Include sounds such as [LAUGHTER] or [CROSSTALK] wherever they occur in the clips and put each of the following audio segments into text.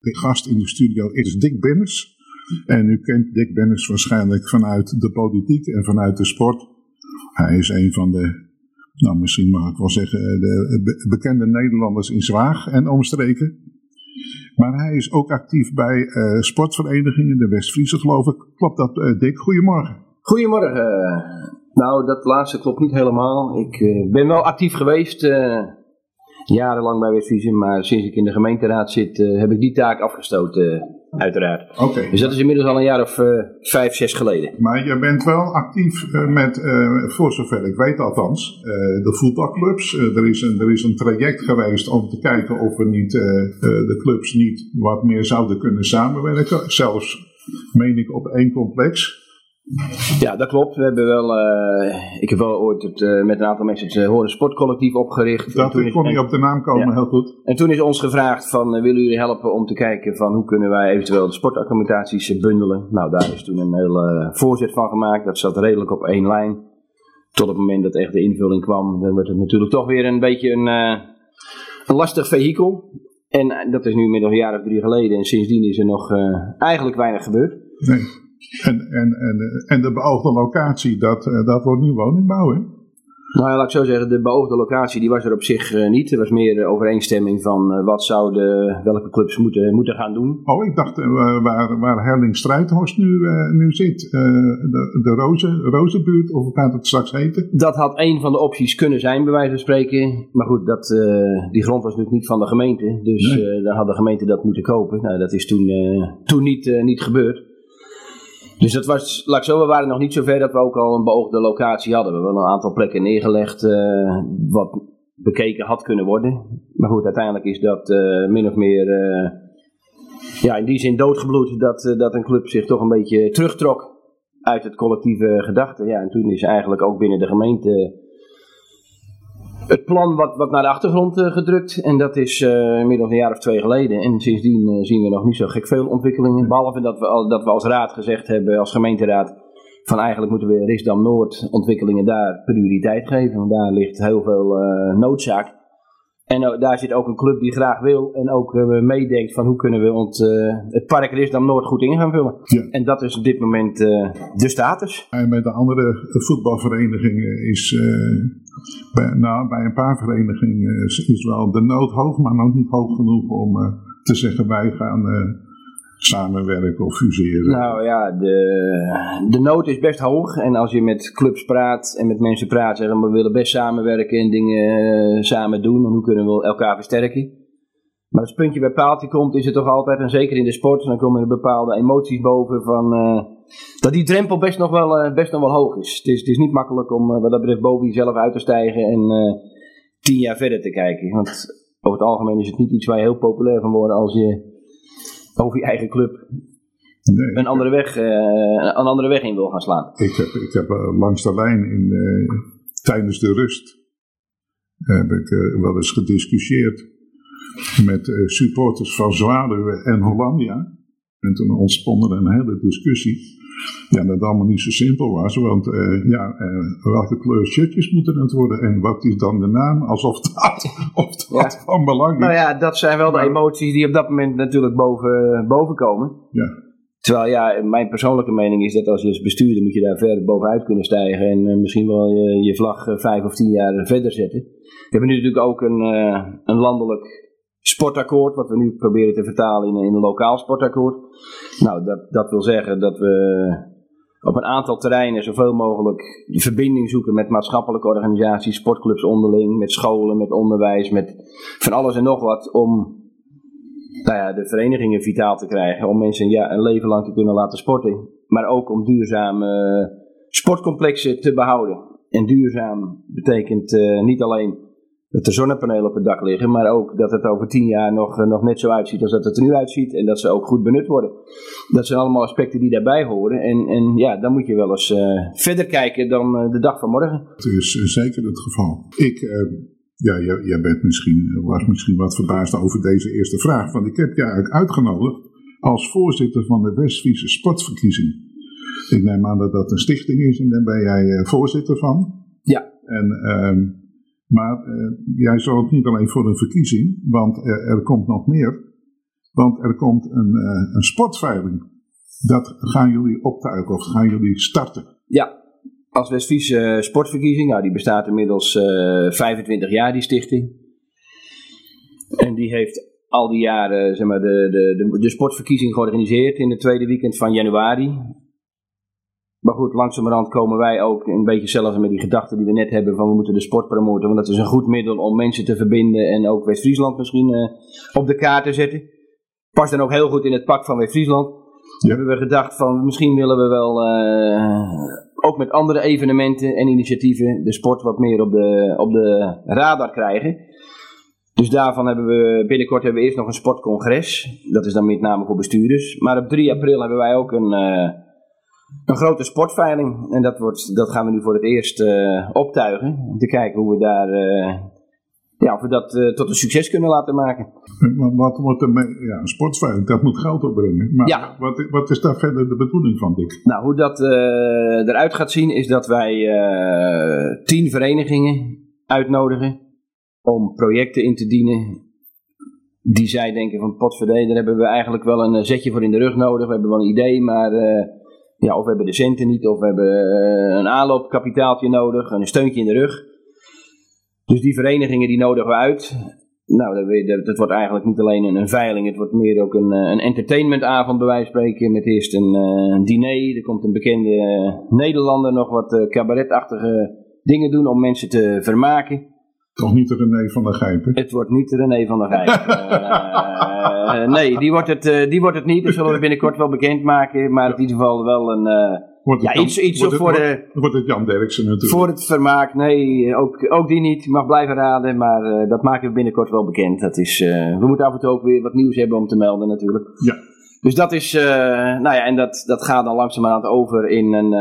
De gast in de studio is Dick Bennis. En u kent Dick Bennis waarschijnlijk vanuit de politiek en vanuit de sport. Hij is een van de, nou misschien mag ik wel zeggen, de bekende Nederlanders in Zwaag en omstreken. Maar hij is ook actief bij uh, sportverenigingen, de West-Friese geloof ik. Klopt dat, Dick? Goedemorgen. Goedemorgen. Nou, dat laatste klopt niet helemaal. Ik ben wel actief geweest jarenlang bij West-Friese, maar sinds ik in de gemeenteraad zit, uh, heb ik die taak afgestoten, uh, uiteraard. Oké. Dus dat is inmiddels al een jaar of uh, vijf, zes geleden. Maar je bent wel actief met, voor zover ik weet althans, de voetbalclubs. er, is een, er is een traject geweest om te kijken of we niet, de clubs niet wat meer zouden kunnen samenwerken. Zelfs, meen ik, op één complex. Ja, dat klopt. We hebben wel, uh, ik heb wel ooit het, uh, met een aantal mensen het uh, Horen Sportcollectief opgericht. Dat ik kon niet op de naam komen, ja. heel goed. En toen is ons gevraagd van, willen jullie helpen om te kijken van hoe kunnen wij eventueel de sportaccommodaties bundelen. Nou, daar is toen een heel voorzet van gemaakt. Dat zat redelijk op één lijn. Tot het moment dat echt de invulling kwam, dan werd het natuurlijk toch weer een beetje een, een lastig vehikel. En dat is nu inmiddels een jaar of drie geleden. En sindsdien is er nog eigenlijk weinig gebeurd. Nee. En, en, en, en de beoogde locatie, dat, dat wordt nu woningbouw, hè? Nou ja, laat ik zo zeggen, de beoogde locatie die was er op zich uh, niet. Er was meer overeenstemming van uh, wat zouden welke clubs moeten, moeten gaan doen. Oh, ik dacht waar, waar Herling Strijdhorst nu, nu zit, de, de Roze, Rozenbuurt, of hoe gaat het straks heten? Dat had een van de opties kunnen zijn, bij wijze van spreken. Maar goed, dat, die grond was natuurlijk niet van de gemeente. Dus nee. dan had de gemeente dat moeten kopen. Nou, dat is toen, toen niet, niet gebeurd. Dus dat was, laat zo, we waren nog niet zover dat we ook al een beoogde locatie hadden. We hebben een aantal plekken neergelegd uh, wat bekeken had kunnen worden. Maar goed, uiteindelijk is dat uh, min of meer uh, ja, in die zin doodgebloed dat, dat een club zich toch een beetje terugtrok uit het collectieve gedachte. Ja, en toen is eigenlijk ook binnen de gemeente het plan wat, wat naar de achtergrond uh, gedrukt. En dat is uh, inmiddels een jaar of twee geleden. En sindsdien uh, zien we nog niet zo gek veel ontwikkelingen. Behalve dat we, dat we als raad gezegd hebben, als gemeenteraad, van eigenlijk moeten we Risdam Noord ontwikkelingen daar prioriteit geven. Want daar ligt heel veel noodzaak. En daar zit ook een club die graag wil en ook meedenkt van hoe kunnen we ont, het park Risdam Noord goed in gaan vullen. Ja. En dat is op dit moment de status. En met de andere voetbalverenigingen is bij, nou, bij een paar verenigingen is, is, wel de nood hoog, maar nog niet hoog genoeg om uh, te zeggen wij gaan uh, samenwerken of fuseren. Nou ja, de, de nood is best hoog. En als je met clubs praat en met mensen praat, zeggen we willen best samenwerken en dingen uh, samen doen. En hoe kunnen we elkaar versterken? Maar als het puntje bij paaltje komt, is het toch altijd, en zeker in de sport, dan komen er bepaalde emoties boven van uh, dat die drempel best nog wel, uh, best nog wel hoog is. Het is, het is niet makkelijk om wat dat betreft boven jezelf uit te stijgen en tien jaar verder te kijken. Want over het algemeen is het niet iets waar je heel populair van wordt als je over je eigen club nee, een, andere weg, een andere weg in wil gaan slaan. Ik heb, ik heb langs de lijn in, tijdens de rust heb ik wel eens gediscussieerd met supporters van Zwaluwe en Hollandia. En toen ontstond er een hele discussie. Ja, dat allemaal niet zo simpel was, want uh, ja, uh, welke kleur shirtjes moeten het worden en wat is dan de naam? Alsof dat, [LAUGHS] of dat ja. van belang is. Nou ja, dat zijn wel de emoties die op dat moment natuurlijk boven, boven komen. Ja. Terwijl ja, mijn persoonlijke mening is dat als je als bestuurder moet je daar verder bovenuit kunnen stijgen en uh, misschien wel je, je vlag vijf of tien jaar verder zetten. We hebben nu natuurlijk ook een, een landelijk sportakkoord, wat we nu proberen te vertalen in, een lokaal sportakkoord. Nou, dat, dat wil zeggen dat we op een aantal terreinen zoveel mogelijk verbinding zoeken met maatschappelijke organisaties, sportclubs onderling, met scholen, met onderwijs, met van alles en nog wat om nou ja, de verenigingen vitaal te krijgen, om mensen ja, een leven lang te kunnen laten sporten, maar ook om duurzame sportcomplexen te behouden. En duurzaam betekent uh, niet alleen dat er zonnepanelen op het dak liggen, maar ook dat het over tien jaar nog, nog net zo uitziet als dat het er nu uitziet en dat ze ook goed benut worden. Dat zijn allemaal aspecten die daarbij horen en, en ja, dan moet je wel eens uh, verder kijken dan uh, de dag van morgen. Het is uh, zeker het geval. Ik, ja, jij, jij bent misschien, was misschien wat verbaasd over deze eerste vraag, want ik heb je eigenlijk uitgenodigd als voorzitter van de Westfriese Sportverkiezing. Ik neem aan dat dat een stichting is en daar ben jij voorzitter van. Ja. En ehm, maar uh, jij zorgt niet alleen voor een verkiezing, want er, komt nog meer. Want er komt een, uh, een sportveiling. Dat gaan jullie optuigen of gaan jullie starten? Ja, als West-Friese sportverkiezing. Nou, die bestaat inmiddels uh, eh, 25 jaar, die stichting. En die heeft al die jaren zeg maar, de, de, de, de sportverkiezing georganiseerd in het tweede weekend van januari. Maar goed, langzamerhand komen wij ook een beetje zelf met die gedachten die we net hebben van we moeten de sport promoten. Want dat is een goed middel om mensen te verbinden en ook West-Friesland misschien uh, op de kaart te zetten. Past dan ook heel goed in het pak van West-Friesland. Ja. Hebben we gedacht van misschien willen we wel uh, ook met andere evenementen en initiatieven de sport wat meer op de, op de radar krijgen. Dus daarvan hebben we binnenkort hebben we eerst nog een sportcongres. Dat is dan met name voor bestuurders. Maar op 3 april hebben wij ook een, uh, een grote sportveiling. En dat, wordt, dat gaan we nu voor het eerst uh, optuigen. Om te kijken hoe we daar. Uh, ja, of we dat tot een succes kunnen laten maken. Maar wat wordt mee? Ja, een sportveiling, dat moet geld opbrengen. Maar ja. wat, wat is daar verder de bedoeling van, Dick? Nou, hoe dat eruit gaat zien, is dat wij tien verenigingen uitnodigen om projecten in te dienen die zij denken van potverdee, daar hebben we eigenlijk wel een zetje voor in de rug nodig. We hebben wel een idee, maar ja, of we hebben de centen niet, of we hebben uh, een aanloopkapitaaltje nodig, een steuntje in de rug. Dus die verenigingen die nodigen we uit. Nou, dat, wordt eigenlijk niet alleen een, veiling, het wordt meer ook een, een entertainmentavond bij wijze van spreken. Met eerst een, uh, een diner, er komt een bekende Nederlander nog wat cabaretachtige dingen doen om mensen te vermaken. Toch niet de René van der Gijpen? Het wordt niet de René van der Gijpen. uh, [LAUGHS] nee, die wordt, het, uh, die wordt het niet. Dat zullen we binnenkort wel bekendmaken. Maar in ieder geval wel een... Uh, ja, iets, iets wordt voor de... Wordt het Jan Derksen natuurlijk. Voor het vermaak. Nee, ook, ook die niet. Mag blijven raden. Maar dat maken we binnenkort wel bekend. Dat is, we moeten af en toe ook weer wat nieuws hebben om te melden natuurlijk. Ja. Dus dat is, nou ja, en dat, dat gaat dan langzamerhand over in een,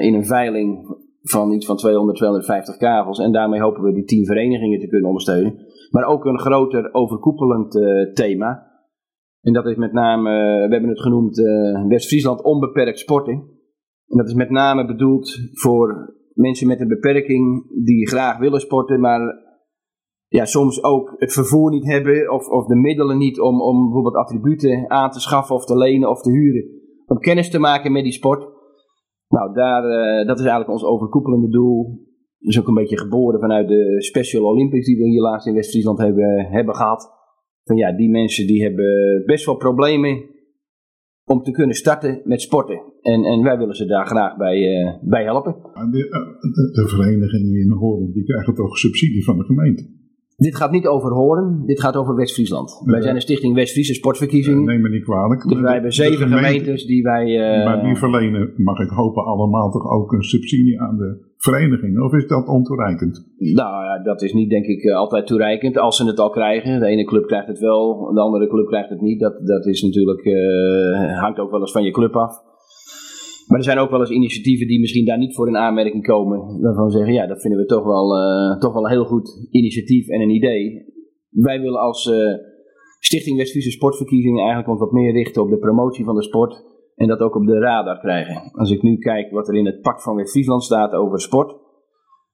in een veiling van iets van 200, 250 kavels. En daarmee hopen we die 10 verenigingen te kunnen ondersteunen. Maar ook een groter overkoepelend uh, thema. En dat is met name, uh, we hebben het genoemd uh, West-Friesland onbeperkt sporten. En dat is met name bedoeld voor mensen met een beperking die graag willen sporten, maar ja, soms ook het vervoer niet hebben of, of de middelen niet om, om bijvoorbeeld attributen aan te schaffen of te lenen of te huren. Om kennis te maken met die sport. Nou, daar, uh, dat is eigenlijk ons overkoepelende doel. is ook een beetje geboren vanuit de Special Olympics die we hier laatst in West-Friesland hebben, hebben gehad. Van ja, die mensen die hebben best wel problemen om te kunnen starten met sporten. En, en wij willen ze daar graag bij, uh, bij helpen. De, de, de verenigingen in Horen die krijgen toch subsidie van de gemeente? Dit gaat niet over Horen, dit gaat over West-Friesland. Wij zijn een stichting West-Friese Sportverkiezingen. neem me niet kwalijk. Dus wij hebben zeven gemeentes die wij... Uh, maar die verlenen, mag ik hopen, allemaal toch ook een subsidie aan de vereniging? Of is dat ontoereikend? Nou ja, dat is niet denk ik eh, altijd toereikend. Als ze het al krijgen. De ene club krijgt het wel, de andere club krijgt het niet. Dat, dat is natuurlijk, uh, hangt ook wel eens van je club af. Maar er zijn ook wel eens initiatieven die misschien daar niet voor in aanmerking komen. Waarvan we zeggen, ja, dat vinden we toch wel, uh, toch wel een heel goed initiatief en een idee. Wij willen als uh, Stichting West-Friese Sportverkiezingen eigenlijk ons wat meer richten op de promotie van de sport. En dat ook op de radar krijgen. Als ik nu kijk wat er in het pak van West-Friesland staat over sport.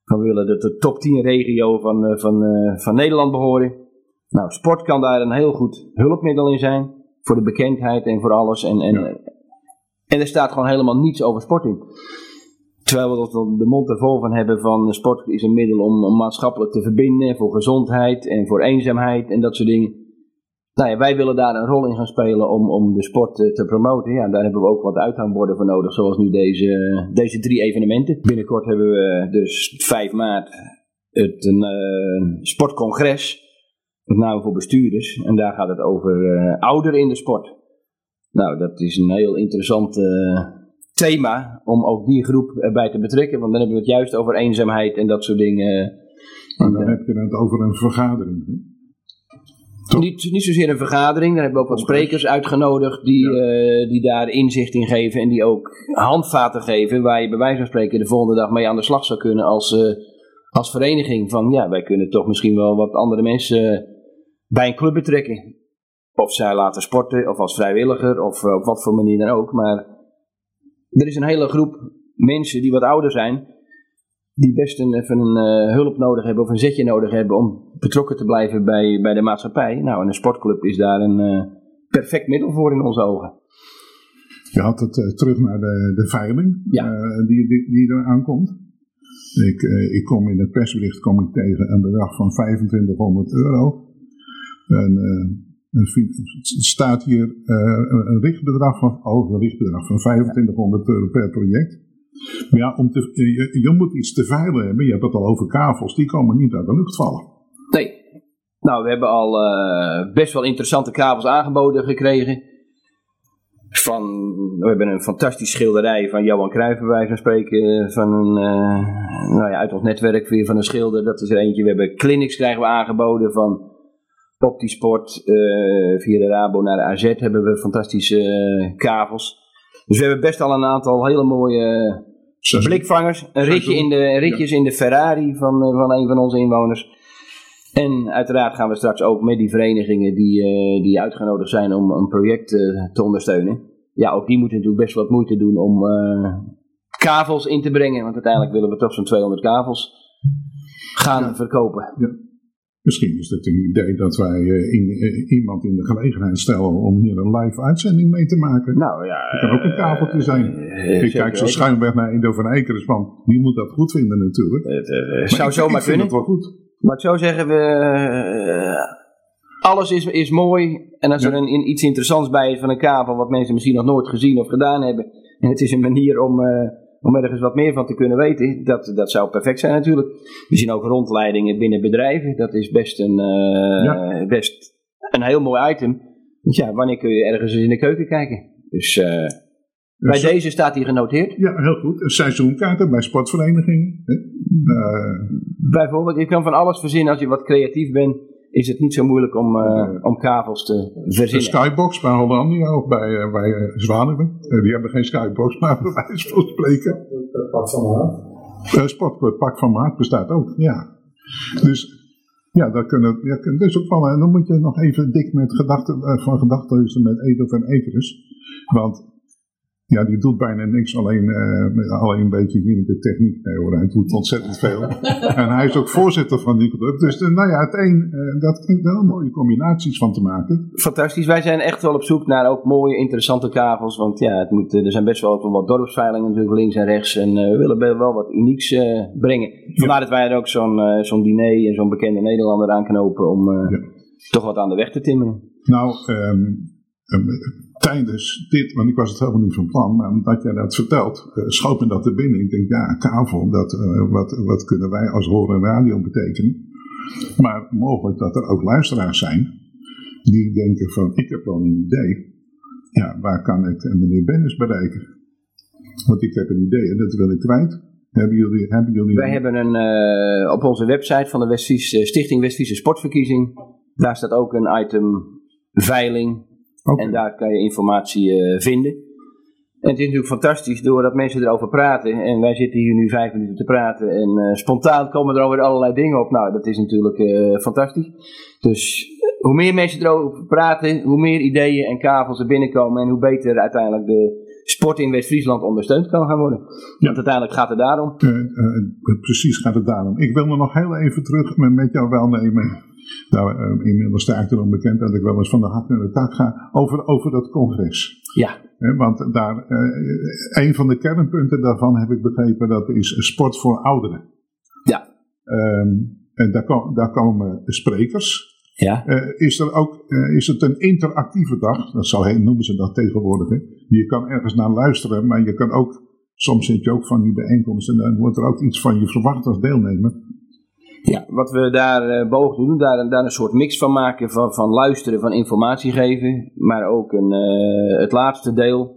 Dan willen dat de top 10 regio van, uh, van, van Nederland behoren. Nou, sport kan daar een heel goed hulpmiddel in zijn. Voor de bekendheid en voor alles. En, en, en er staat gewoon helemaal niets over sport in. Terwijl we er de mond ervol van hebben van sport is een middel om, maatschappelijk te verbinden, voor gezondheid en voor eenzaamheid en dat soort dingen. Nou ja, wij willen daar een rol in gaan spelen om, om de sport eh, te promoten. Ja, daar hebben we ook wat uithangborden voor nodig, zoals nu deze, deze drie evenementen. Binnenkort hebben we dus 5 maart het een sportcongres, met name voor bestuurders. En daar gaat het over uh, ouderen in de sport. Nou, dat is een heel interessant uh, thema om ook die groep erbij te betrekken. Want dan hebben we het juist over eenzaamheid en dat soort dingen. En dan heb je het over een vergadering. Niet, niet zozeer een vergadering, daar hebben we ook wat sprekers uitgenodigd die, ja. uh, die daar inzicht in geven en die ook handvaten geven waar je bij wijze van spreken de volgende dag mee aan de slag zou kunnen als, uh, als vereniging. Van ja, wij kunnen toch misschien wel wat andere mensen bij een club betrekken. Of zij laten sporten, of als vrijwilliger, of eh, op wat voor manier dan ook. Maar er is een hele groep mensen die wat ouder zijn, die best een, even een uh, hulp nodig hebben of een zetje nodig hebben om betrokken te blijven bij, bij de maatschappij. Nou, en een sportclub is daar een, uh, perfect middel voor in onze ogen. Je had het uh, terug naar de, de veiling Ja. die, die, die er aankomt. Ik, ik kom in het persbericht kom ik tegen een bedrag van 2500 euro. En, staat hier een richtbedrag van, oh, een richtbedrag van 2500 euro per project. Maar ja, om te, je, je, moet iets te veilen hebben. Je hebt het al over kavels, die komen niet uit de lucht vallen. Nee. Nou, we hebben al uh, best wel interessante kavels aangeboden gekregen. Van, we hebben een fantastische schilderij van Johan Cruijff, bij van spreken. Van een, nou ja, uit ons netwerk weer van een schilder. Dat is er eentje. We hebben clinics krijgen we aangeboden van Optisport. Uh, via de Rabo naar de AZ hebben we fantastische kavels. Dus we hebben best al een aantal hele mooie blikvangers. Een ritje in de, ritjes ja. in de Ferrari van, van een van onze inwoners. En uiteraard gaan we straks ook met die verenigingen die, die uitgenodigd zijn om een project te ondersteunen. Ja, ook die moeten natuurlijk best wat moeite doen om kavels in te brengen. Want uiteindelijk willen we toch zo'n 200 kavels gaan ja. verkopen. Ja. Misschien is het een idee dat wij in, iemand in de gelegenheid stellen om hier een live uitzending mee te maken. Nou ja. Dat kan ook een tafeltje zijn. Ik kijk zo schuinweg naar Indo van Ekeris, want die moet dat goed vinden natuurlijk. Het zou zomaar kunnen. het wel goed. Maar ik zou zeggen, we, uh, alles is, is mooi. En als ja. er een, een, iets interessants bij is van een kavel, wat mensen misschien nog nooit gezien of gedaan hebben. En het is een manier om, uh, om ergens wat meer van te kunnen weten. Dat, dat zou perfect zijn natuurlijk. We zien ook rondleidingen binnen bedrijven. Dat is best een, uh, ja. best een heel mooi item. Want ja, wanneer kun je ergens in de keuken kijken? Dus... Bij dus, deze staat hij genoteerd. Ja, heel goed. Seizoenkaarten bij sportverenigingen. Uh, Bijvoorbeeld, je kan van alles verzinnen. Als je wat creatief bent, is het niet zo moeilijk om, uh, om kavels te verzinnen. De skybox bij Hollandia of bij, uh, bij uh, Zwaluwen. die hebben geen skybox, maar [LAUGHS] bij wijze van spreken. Het pak van maat. Sport, pak van maat bestaat ook, ja. Dus ja, dat kunnen, ja, kunnen dus ook vallen. En dan moet je nog even dik met gedachten, van gedachten met Edo van Ekeris. Want ja, die doet bijna niks, alleen, uh, alleen een beetje hier met de techniek. Nee hoor, hij doet ontzettend veel. [LAUGHS] en hij is ook voorzitter van die club. Dus uh, nou ja, het een, uh, dat klinkt wel mooie combinaties van te maken. Fantastisch. Wij zijn echt wel op zoek naar ook mooie, interessante kavels. Want ja, het moet, er zijn best wel wat dorpsveilingen natuurlijk links en rechts. En we willen wel wat unieks brengen. Vandaar ja. dat wij er ook zo'n zo'n diner en zo'n bekende Nederlander aanknopen om ja. toch wat aan de weg te timmeren. Nou, um, tijdens dit, want ik was het helemaal niet van plan, maar omdat jij dat vertelt, uh, schoot me dat er binnen. Ik denk, ja, kavel, dat, uh, wat, wat kunnen wij als horen en radio betekenen? Maar mogelijk dat er ook luisteraars zijn die denken van, ik heb wel een idee. Ja, waar kan ik meneer Bennis bereiken? Want ik heb een idee en dat wil ik kwijt. Hebben jullie, hebben Wij hebben een, uh, op onze website van de Westfriese, Stichting Westfriese Sportverkiezing, daar staat ook een item veiling Okay. En daar kan je informatie uh, vinden. En het is natuurlijk fantastisch doordat mensen erover praten. En wij zitten hier nu vijf minuten te praten. En uh, spontaan komen er alweer allerlei dingen op. Nou, dat is natuurlijk uh, fantastisch. Dus hoe meer mensen erover praten, hoe meer ideeën en kavels er binnenkomen. En hoe beter uiteindelijk de sport in West-Friesland ondersteund kan gaan worden. Ja. Want uiteindelijk gaat het daarom. precies gaat het daarom. Ik wil me nog heel even terug met, jou welnemen. Nou, uh, inmiddels sta ik erom bekend dat ik wel eens van de hak naar de tak ga over, over dat congres. Ja. He, want daar, uh, een van de kernpunten daarvan heb ik begrepen, dat is sport voor ouderen. Ja. Um, en daar, kom, daar komen sprekers. Ja. Uh, is, er ook, is het een interactieve dag, dat noemen ze dat tegenwoordig. Hè? Je kan ergens naar luisteren, maar je kan ook, soms zit je ook van die bijeenkomsten en dan wordt er ook iets van je verwacht als deelnemer. Ja, wat we daar uh, boven doen, daar, daar een soort mix van maken van, van luisteren, van informatie geven. Maar ook een, uh, het laatste deel.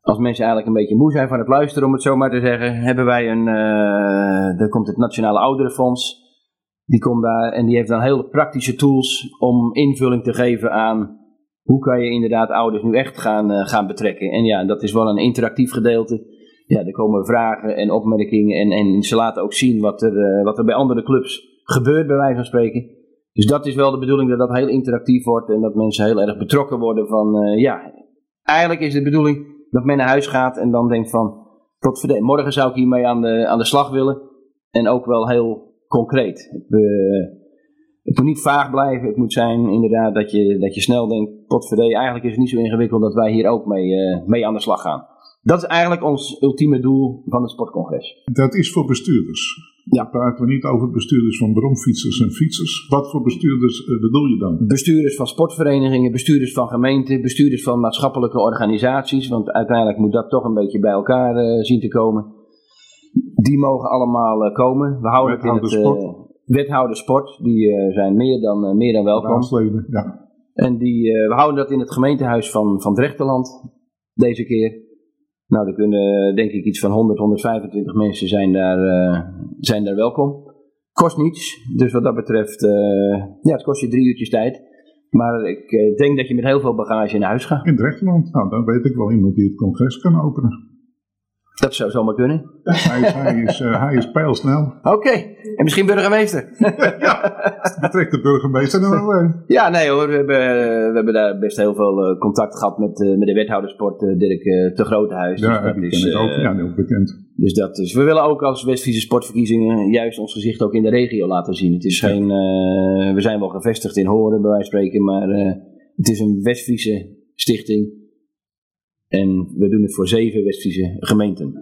Als mensen eigenlijk een beetje moe zijn van het luisteren, om het zo maar te zeggen, hebben wij een. Uh, er komt het Nationale Ouderenfonds. Die komt daar en die heeft dan hele praktische tools om invulling te geven aan hoe kan je inderdaad ouders nu echt gaan, gaan betrekken. En ja, dat is wel een interactief gedeelte ja, er komen vragen en opmerkingen en, en ze laten ook zien wat er, uh, wat er bij andere clubs gebeurt, bij wijze van spreken. Dus dat is wel de bedoeling dat dat heel interactief wordt en dat mensen heel erg betrokken worden van, uh, ja, eigenlijk is de bedoeling dat men naar huis gaat en dan denkt van, tot verdien, morgen zou ik hiermee aan de, aan de slag willen. En ook wel heel concreet. We, het moet niet vaag blijven. Het moet zijn inderdaad dat je, dat je snel denkt, potverdee, eigenlijk is het niet zo ingewikkeld dat wij hier ook mee, mee aan de slag gaan. Dat is eigenlijk ons ultieme doel van het sportcongres. Dat is voor bestuurders. Ja. Dan praten we niet over bestuurders van bromfietsers en fietsers. Wat voor bestuurders uh, bedoel je dan? Bestuurders van sportverenigingen, bestuurders van gemeenten, bestuurders van maatschappelijke organisaties. Want uiteindelijk moet dat toch een beetje bij elkaar uh, zien te komen. Die mogen allemaal uh, komen. We houden het in het wethouder sport. Die zijn meer dan, meer dan welkom. Raadsleden, ja. En die, we houden dat in het gemeentehuis van, van Drechterland deze keer. Nou, er kunnen denk ik iets van 100, 125 mensen zijn daar, uh, zijn daar welkom. Kost niets, dus wat dat betreft, uh, ja, het kost je drie uurtjes tijd. Maar ik denk dat je met heel veel bagage naar huis gaat. In Drechterland, nou, dan weet ik wel iemand die het congres kan openen. Dat zou zomaar kunnen. hij, is, hij, is, uh, hij is pijlsnel. Oké, en misschien burgemeester. [LAUGHS] ja, betrekt de burgemeester nou wel. Ja, nee hoor, we hebben, we hebben daar best heel veel uh, contact gehad met, uh, met de wethoudersport Dirk te Grotehuis. Ja, dus die is, ken ik ook. Ja, heel bekend. Dus dat is, we willen ook als Westfriese sportverkiezingen juist ons gezicht ook in de regio laten zien. Het is geen, we zijn wel gevestigd in Horen bij wijze van spreken, maar het is een Westfriese stichting en we doen het voor zeven Westfriese gemeenten.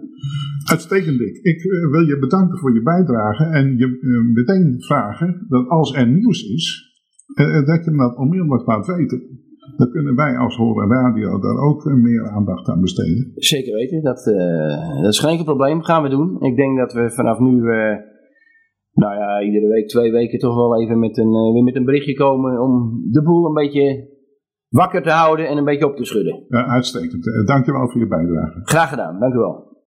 Uitstekend, Dick. Ik uh, wil je bedanken voor je bijdrage en je uh, meteen vragen dat als er nieuws is, uh, dat je dat onmiddellijk laat weten. Dan kunnen wij als Horen Radio daar ook meer aandacht aan besteden. Zeker weten, dat, dat is geen probleem. Gaan we doen. Ik denk dat we vanaf nu, nou ja, iedere week, twee weken toch wel even met een, weer met een berichtje komen om de boel een beetje wakker te houden en een beetje op te schudden. Ja, uitstekend. Dankjewel voor je bijdrage. Graag gedaan, dank u wel.